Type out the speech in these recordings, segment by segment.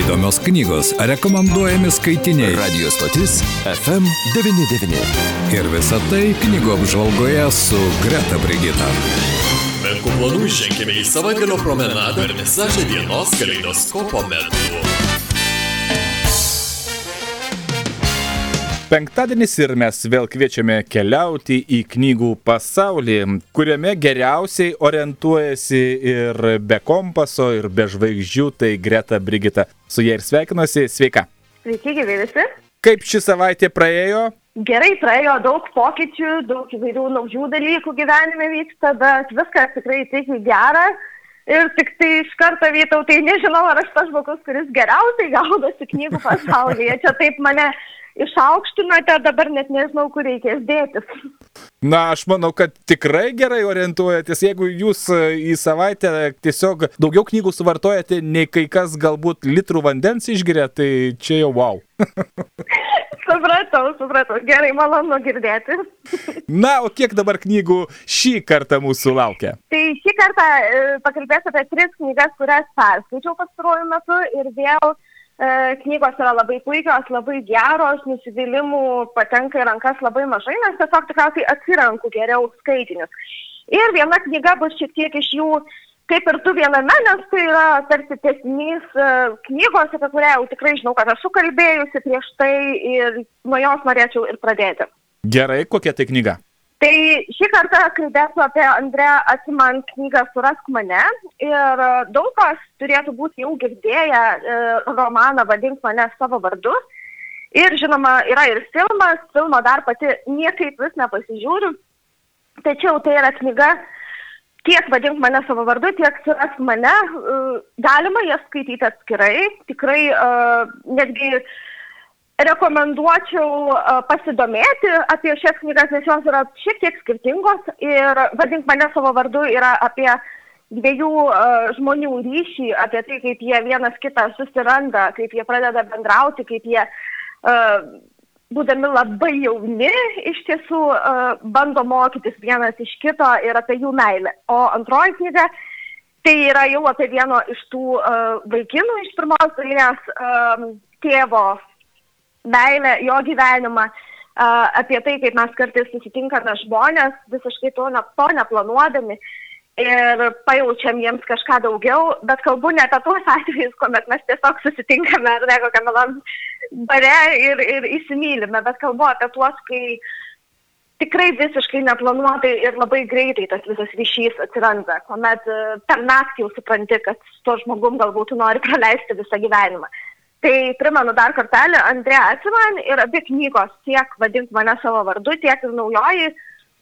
Įdomios knygos, rekomenduojami skaitiniai. Radio stotis FM99. Ir visa tai knygų apžvalgoje su Greta Brigita. Menkų planų ženkime į savaitgalio promenadą ir visažą dienos kaleidoskopo metu. Penktadienis ir mes vėl kviečiame keliauti į knygų pasaulį, kuriame geriausiai orientuojasi ir be kompaso, ir be žvaigždžių, tai Greta Brigita. Su jie ir sveikinuosi, sveika. Sveiki, gyvi visi. Kaip ši savaitė praėjo? Gerai praėjo daug pokyčių, daug įvairių naujų dalykų gyvenime vyksta, bet viskas tikrai tik į gerą. Ir tik tai iš karto vytau, tai nežinau, ar aš tas žmogus, kuris geriausiai gaudosi knygų pasaulyje. Čia taip mane išaukštinote, dabar net nežinau, kur reikės dėtis. Na, aš manau, kad tikrai gerai orientuojatės. Jeigu jūs e, į savaitę tiesiog daugiau knygų suvartojate, nei kai kas galbūt litrų vandens išgeria, tai čia jau wow. supratau, supratau. Gerai, malonu girdėti. Na, o kiek dabar knygų šį kartą mūsų laukia? Tai šį kartą e, pakalbėsiu apie tris knygas, kurias perskaičiau pastaruoju metu ir vėl knygos yra labai puikios, labai geros, nusivylimų patenka į rankas labai mažai, nes tiesiog tikriausiai atsiranku geriau skaitinius. Ir viena knyga bus šiek tiek iš jų, kaip ir tu viename, nes tai yra tarsi tiesinys e, knygos, apie kurią jau tikrai žinau, kad esu kalbėjusi prieš tai ir nuo jos norėčiau ir pradėti. Gerai, kokia tai knyga? Tai šį kartą kalbėsiu apie Andrę Atiman knygą Surask mane ir daug kas turėtų būti jau girdėję e, romaną Vadink mane savo vardu. Ir žinoma, yra ir filmas, filmo dar pati niekaip vis nepasižiūriu, tačiau tai yra knyga tiek Vadink mane savo vardu, tiek Surask mane. E, galima jas skaityti atskirai, tikrai netgi uh, rekomenduočiau pasidomėti apie šias knygas, nes jos yra šiek tiek skirtingos ir vadink mane savo vardu yra apie dviejų uh, žmonių ryšį, apie tai, kaip jie vienas kitą susiranda, kaip jie pradeda bendrauti, kaip jie, uh, būdami labai jauni, iš tiesų bando mokytis vienas iš kito ir apie jų meilę. O antroji knyga tai yra jau apie vieno iš tų vaikinų iš pirmos dalies tėvo meilę, jo gyvenimą, apie tai, kaip mes kartais susitinkame žmonės, visiškai to, ne, to neplanuodami ir pajaučiam jiems kažką daugiau, bet kalbu ne apie tuos atvejus, kuomet mes tiesiog susitinkame ar ne kokiam malam bare ir, ir įsimylime, bet kalbu apie tuos, kai tikrai visiškai neplanuotai ir labai greitai tas visas ryšys atsiranda, kuomet e, per naktį jau supranti, kad su tuo žmogum galbūt nori praleisti visą gyvenimą. Tai primenu dar kartelį, Andrėja Atsiman ir abi knygos tiek vadink mane savo vardu, tiek ir naujoji,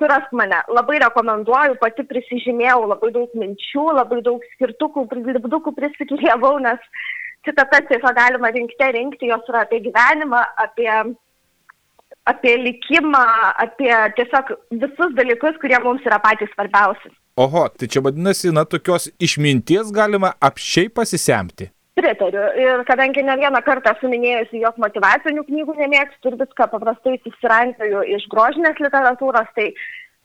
kurias mane labai rekomenduoju, pati prisižymėjau labai daug minčių, labai daug skirtukų, lipdukų prisiklievau, nes citatas tiesiog galima rinkti, rinkti, jos yra apie gyvenimą, apie, apie likimą, apie tiesiog visus dalykus, kurie mums yra patys svarbiausi. Oho, tai čia vadinasi, na, tokios išminties galima apšiai pasisemti. Pritariu. Ir kadangi ne vieną kartą esu minėjusi, jog motivacinių knygų nemėgstu ir viską paprastai susirankioju iš grožinės literatūros, tai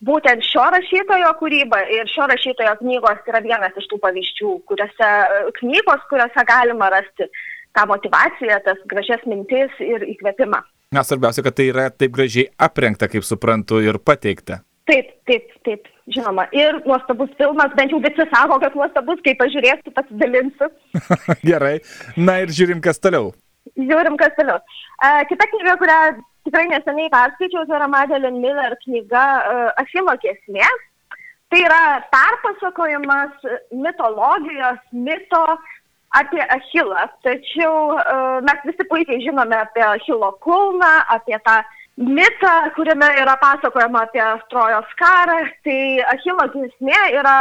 būtent šio rašytojo kūryba ir šio rašytojo knygos yra vienas iš tų pavyzdžių, kuriuose knygos, kuriuose galima rasti tą motivaciją, tas gražias mintis ir įkvėpimą. Na, svarbiausia, kad tai yra taip gražiai aprengta, kaip suprantu, ir pateikta. Taip, taip, taip, žinoma. Ir nuostabus filmas, bent jau visi sako, kad nuostabus, kai pažiūrėsiu, pasidalinsiu. Gerai. Na ir žiūrim, kas toliau. Žiūrim, kas toliau. Uh, kita knyga, kurią tikrai neseniai perskaičiau, tai yra Madeline Miller knyga uh, Achilo kesmė. Tai yra perpasakojimas mitologijos, mito apie Achilą. Tačiau uh, mes visi puikiai žinome apie Achilo kulną, apie tą uh, mitą, kuriame yra pasakojama apie Trojos karą. Tai Achilo giesmė yra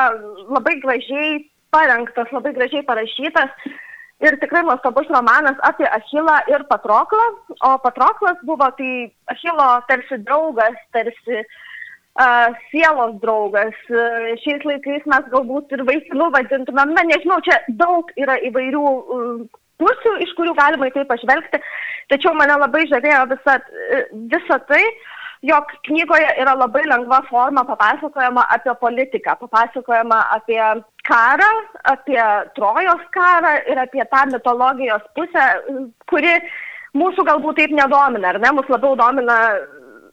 labai gražiai parengtas, labai gražiai parašytas. Ir tikrai nuostabus romanas apie Achilą ir Patroklą. O Patroklas buvo tai Achilo tarsi draugas, tarsi uh, sielos draugas. Uh, šiais laikais mes galbūt ir vaikinų vadintumėm, na nežinau, čia daug yra įvairių uh, pusių, iš kurių galima į tai pažvelgti. Tačiau mane labai žavėjo visa, visa tai, jog knygoje yra labai lengva forma papasakojama apie politiką, papasakojama apie karą, apie Trojos karą ir apie tą mitologijos pusę, kuri mūsų galbūt taip nedomina, ar ne? Mūsų labiau domina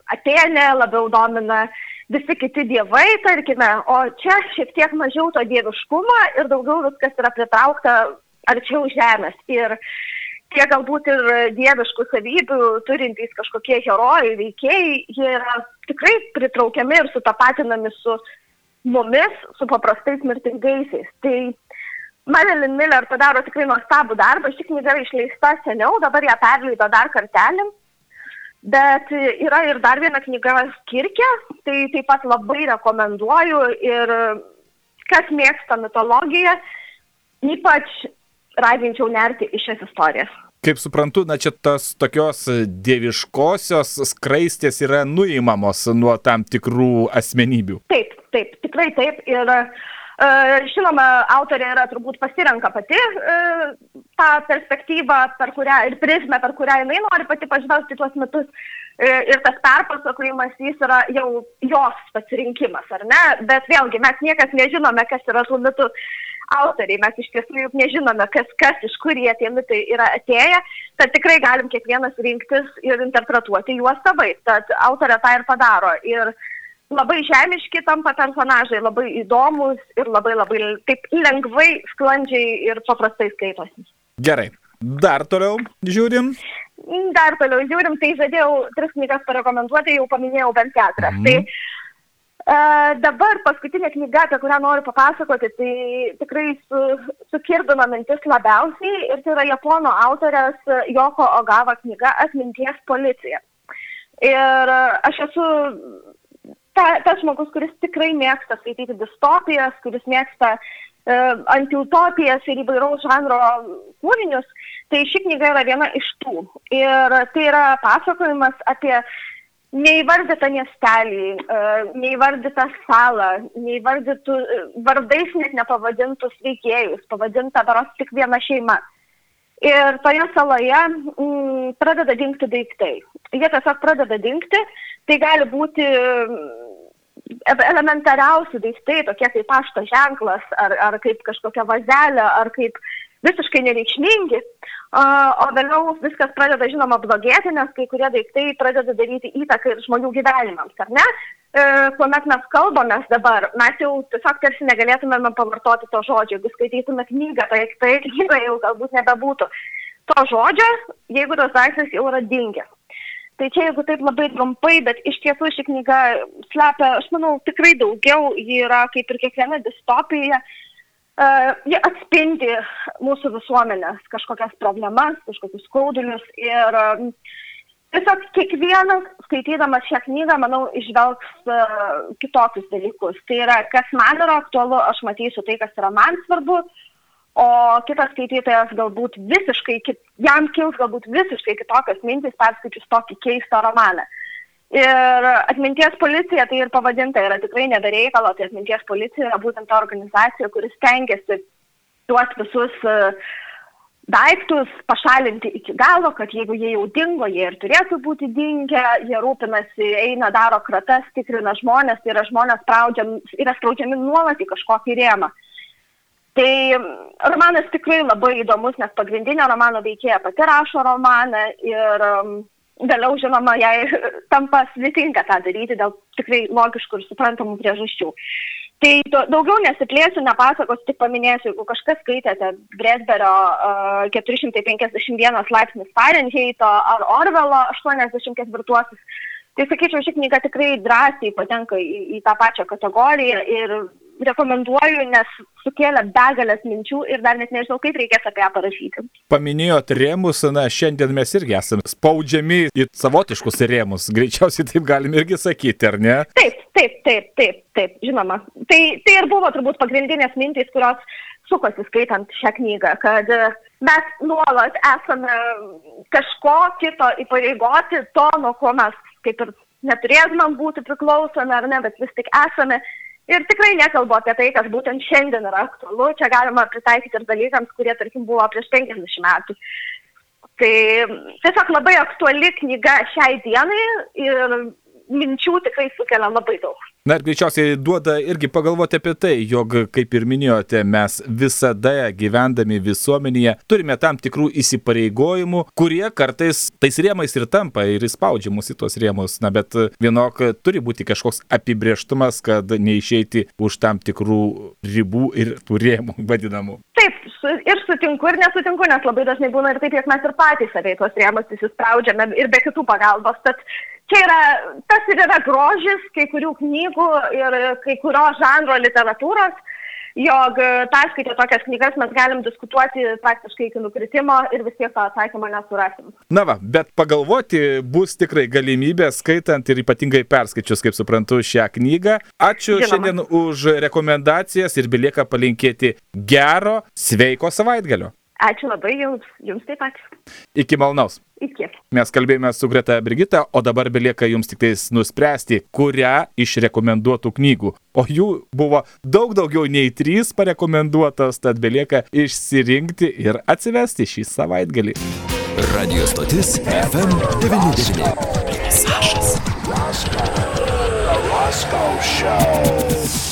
Atenė, labiau domina visi kiti dievai, tarkime, o čia šiek tiek mažiau to dieviškumo ir daugiau viskas yra pritraukta arčiau žemės. Ir tie galbūt ir dieviškų savybių turintys kažkokie herojai, veikėjai, jie yra tikrai pritraukiami ir sutapatinami su mumis, su paprastais mirtingaisiais. Tai Marilyn Miller padaro tikrai nuostabų darbą, ši knyga išleista seniau, dabar ją perleido dar kartelį. Bet yra ir dar viena knyga Kirkė, tai taip pat labai rekomenduoju ir kas mėgsta mitologiją, ypač raginčiau nerti į šias istorijas. Kaip suprantu, na čia tos tokios dieviškosios skraistės yra nuimamos nuo tam tikrų asmenybių. Taip, taip, tikrai taip. Ir Žinoma, autorė yra turbūt pasirenka pati tą perspektyvą, per kurią ir prizmę, per kurią jinai nori pati pažvelgti tuos metus. Ir tas perpasakojimas jis yra jau jos pasirinkimas, ar ne? Bet vėlgi mes niekas nežinome, kas yra tų mitų autoriai. Mes iš tiesų juk nežinome, kas, kas iš kur jie tie mitai yra atėję. Tad tikrai galim kiekvienas rinktis ir interpretuoti juos savaip. Tad autorė tą ir padaro. Ir labai žemiški tampa personažai, labai įdomus ir labai labai taip lengvai, sklandžiai ir paprastai skaitosi. Gerai. Dar toliau žiūrim. Dar toliau žiūrim, tai žadėjau tris knygas parekomenduoti, jau paminėjau bent keturias. Mm. Tai dabar paskutinė knyga, apie kurią noriu papasakoti, tai tikrai su, sukirdino mintis labiausiai ir tai yra japono autorės Joko Ogava knyga Atminties policija. Ir aš esu ta, tas žmogus, kuris tikrai mėgsta skaityti distopijas, kuris mėgsta uh, antiutopijas ir įvairaus žanro kūrinius, tai ši knyga yra viena iš tų. Ir tai yra pasakojimas apie neįvardytą miestelį, e, neįvardytą salą, neįvardytų e, vardais net nepavadintus veikėjus, pavadinta daros tik viena šeima. Ir toje saloje m, mm, pradeda dinkti daiktai. Jie tiesiog pradeda dinkti, tai gali būti elementariausi daiktai, tokie kaip pašto ženklas, ar, ar kaip kažkokia vazelė, ar kaip visiškai nereikšmingi, o vėliau viskas pradeda, žinoma, blogėti, nes kai kurie daiktai pradeda daryti įtaką ir žmonių gyvenimams, ar ne? E, kuomet mes kalbamės dabar, mes jau tiesiog tarsi negalėtumėme pavartoti to žodžio, jeigu skaitytume knygą, tai toje knygoje jau galbūt nebebūtų to žodžio, jeigu tas daiktas jau yra dingęs. Tai čia jeigu taip labai trumpai, bet iš tiesų ši knyga slepia, aš manau, tikrai daugiau, ji yra kaip ir kiekviena distopija, Uh, jie atspindi mūsų visuomenės kažkokias problemas, kažkokius skaudulius ir um, tiesiog kiekvienas skaitydamas šią knygą, manau, išvelgs kitokius dalykus. Tai yra, kas man yra aktualu, aš matysiu tai, kas yra man svarbu, o kitas skaitytojas galbūt visiškai, jam kils galbūt visiškai kitokios mintys perskaičius tokį keistą romaną. Uh, Ir atminties policija, tai ir pavadinta, yra tikrai nebereikalo, tai atminties policija yra būtent ta organizacija, kuris stengiasi tuos visus e, daiktus pašalinti iki galo, kad jeigu jie jau dingo, jie ir turėtų būti dingę, jie rūpinasi, eina, daro kratas, tikrina žmonės, tai yra žmonės spraudžiami, yra spraudžiami nuolat į kažkokį rėmą. Tai romanas tikrai labai įdomus, nes pagrindinė romano veikėja pati rašo romaną ir um, vėliau, žinoma, jai tampa sudėtinga tą daryti dėl tikrai logiškų ir suprantamų priežasčių. Tai to, daugiau nesiplėsiu, nepasakosiu, tik paminėsiu, jeigu kažkas skaitėte Bresberio uh, 451 laipsnis Fahrenheito ar Orvelo 84-uosius, tai sakyčiau, ši knyga tikrai drąsiai patenka į, į tą pačią kategoriją ir rekomenduoju, nes sukėlė begalės minčių ir dar net nežinau, kaip reikės apie ją parašyti. Paminėjot rėmus, na, šiandien mes irgi esame spaudžiami į savotiškus rėmus, greičiausiai taip galim irgi sakyti, ar ne? Taip, taip, taip, taip, taip, žinoma. Tai, tai ir buvo turbūt pagrindinės mintys, kurios sukosi skaitant šią knygą, kad mes nuolat esame kažko kito įpareigoti, to, nuo ko mes kaip ir neturėtumėm būti priklausomi ar ne, bet vis tik esame Ir tikrai nekalbu apie tai, kas būtent šiandien yra aktualu. Čia galima pritaikyti ir dalykams, kurie, tarkim, buvo prieš 50 metų. Tai tiesiog labai aktuali knyga šiai dienai ir minčių tikrai sukelia labai daug. Na ir greičiausiai duoda irgi pagalvoti apie tai, jog, kaip ir minėjote, mes visada gyvendami visuomenėje turime tam tikrų įsipareigojimų, kurie kartais tais rėmais ir tampa ir įspaudžia mus į tuos rėmus. Na bet vienok turi būti kažkoks apibrieštumas, kad neišeiti už tam tikrų ribų ir tų rėmų vadinamų. Ir sutinku, ir nesutinku, nes labai dažnai būna ir taip, jog mes ir patys save į tuos rėmus įsispraudžiame ir be kitų pagalbos. Tad čia yra, tas ir yra grožis kai kurių knygų ir kai kurio žanro literatūros jog perskaitę tokias knygas mes galim diskutuoti praktiškai iki nukritimo ir vis tiek to atsakymo nesurasim. Na va, bet pagalvoti bus tikrai galimybė skaitant ir ypatingai perskaičius, kaip suprantu, šią knygą. Ačiū Žinoma. šiandien už rekomendacijas ir belieka palinkėti gero, sveiko savaitgalio. Ačiū labai jums, jums taip pat. Iki malnaus. Iki. Mes kalbėjome su Greta Brigita, o dabar belieka jums tik tais nuspręsti, kurią iš rekomenduotų knygų. O jų buvo daug daugiau nei trys parekomenduotos, tad belieka išsirinkti ir atsivesti šį savaitgalį. Radio stotis FM99. Sašas. Roscoe Show.